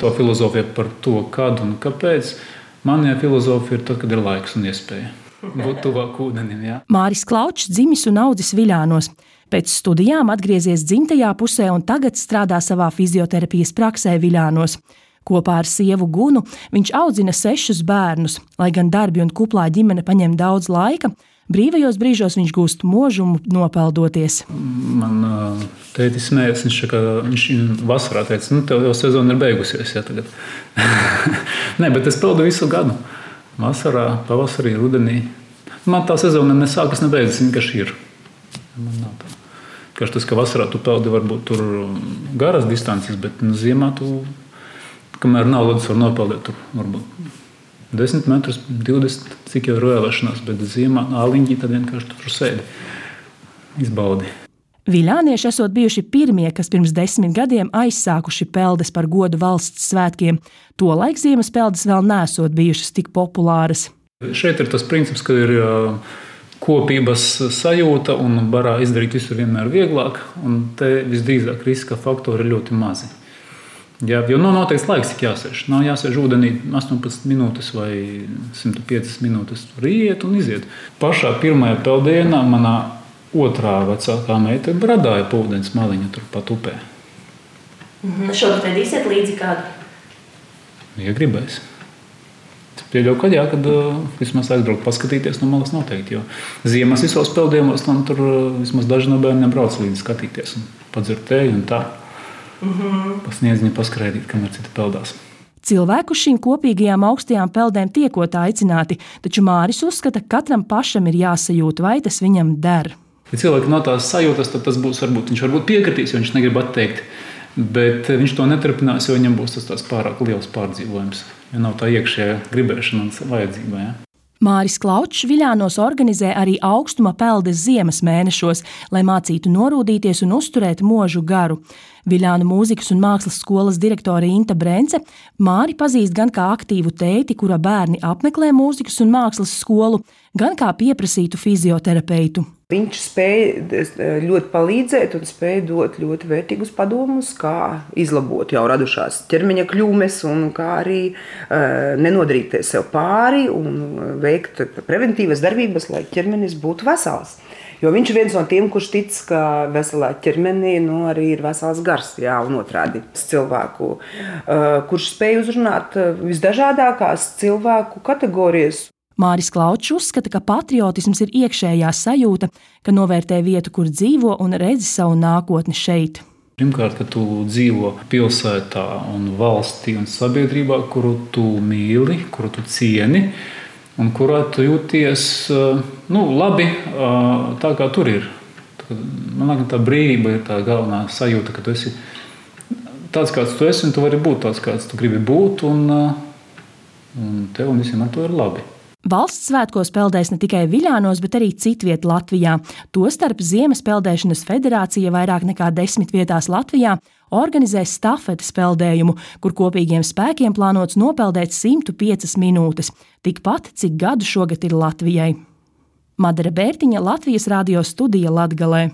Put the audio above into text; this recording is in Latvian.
To filozofija par to, kad un kāpēc. Manā filozofija ir tad, kad ir laiks un iespēja būt tuvāk ūdenim. Jā. Māris Klaučs dzimis un audzis Viļānos. Pēc studijām atgriezies dzimtajā pusē un tagad strādā savā fizioterapijas praksē Viļānos. Kopā ar sievu Gunu viņš audzina sešus bērnus. Lai gan darbi un kuplā ģimene paņem daudz laika, brīvajos brīžos viņš gūst mūžumu nopeldoties. Man tētis smējās, viņš, ka, viņš vasarā teica, nu, tev jau sezona ir beigusies. Ja, Nē, bet es peldu visu gadu. Vasarā, pavasarī, rudenī. Man tā sezona nesākas, ne beidzas, vienkārši ir. Man nav tā. Kaž tas, ka vasarā tu peldi varbūt tur garas distances, bet nu, ziemā tu, kamēr nav ledus, var nopeldēt tur varbūt 10 metrus, 20, cik jau ir vēlēšanās, bet ziemā āliņķī tad vienkārši tur sēdi, izbaudi. Viļānieši esot bijuši pirmie, kas pirms desmit gadiem aizsākuši peldes par godu valsts svētkiem. Tolaik ziemas peldes vēl nesot bijušas tik populāras. Šeit ir tas princips, ka ir kopības sajūta un barā izdarīt visu vienmēr vieglāk, un te visdrīzāk riska faktori ir ļoti mazi. Jā, jo nav noteikts laiks, cik jāsēž. Nav jāsēž ūdenī 18 minūtes vai 105 minūtes. Tur iet un iziet. Pašā pirmajā peldienā manā otrā vecākā meita bradāja pūdeņas maliņu turpat upē. Mhm. Šogad vedīsiet līdzi kādu? Ja gribēs. Pieļauju, ka jā, kad uh, vismaz aizbraukt, paskatīties no malas noteikti. Jo ziemas visos peldējumos tam tur uh, vismaz daži no bērniem brauc līdzi skatīties un padzert tēju un tā. Mm -hmm. Pasniedzņi paskraidīt, kamēr citi peldās. Cilvēku šīm kopīgajām augstajām peldēm tiekot aicināti, taču Māris uzskata, ka katram pašam ir jāsajūt, vai tas viņam der. Ja cilvēki no tās sajūtas, tad tas būs varbūt viņš varbūt piekritīs, jo viņš negrib atteikt. Bet viņš to neturpinās, jo viņam būs tas pārāk liels pārdzīvojums. Ja nav tā iekšējā gribēšana un vajadzība. Ja. Māris Klaučs Viļānos organizē arī augstuma peldes ziemas mēnešos, lai mācītu norūdīties un uzturēt mūžu garu. Viļānu mūzikas un mākslas skolas direktore Inta Brence Māri pazīst gan kā aktīvu tēti, kura bērni apmeklē mūzikas un mākslas skolu, gan kā pieprasītu fizioterapeitu. Viņš spēja ļoti palīdzēt un spēja dot ļoti vērtīgus padomus, kā izlabot jau radušās ķermeņa kļūmes, kā arī uh, nenodrīkties sev pāri un veikt preventīvas darbības, lai ķermenis būtu vesels. Jo viņš ir viens no tiem, kurš tic, ka veselā ķermenī nu, arī ir vesels gars, jā, un otrādi cilvēku, uh, kurš spēj uzrunāt visdažādākās cilvēku kategorijas. Māris Klaučs uzskata, ka patriotisms ir iekšējā sajūta, ka novērtē vietu, kur dzīvo un redzi savu nākotni šeit. Pirmkārt, ka tu dzīvo pilsētā, un valstī un sabiedrībā, kuru tu mīli, kuru tu cieni, un kurā tu jūties nu, labi, tā kā tur ir. Man liekas, tā brīvība ir tā galvenā sajūta, ka tu esi tāds, kāds tu esi, un tu vari būt tāds, kāds tu gribi būt, un, un tev un visiem ar to ir labi. Valsts svētkos peldēs ne tikai Viļānos, bet arī citviet Latvijā. Tostarp Ziemas peldēšanas federācija vairāk nekā desmit vietās Latvijā organizēs stafetes peldējumu, kur kopīgiem spēkiem plānots nopeldēt 105 minūtes, tikpat cik gadu šogad ir Latvijai. Madara Bērtiņa Latvijas radio studija Latgalē.